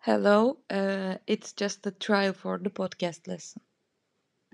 Hello, uh, it's just a trial for the podcast lesson.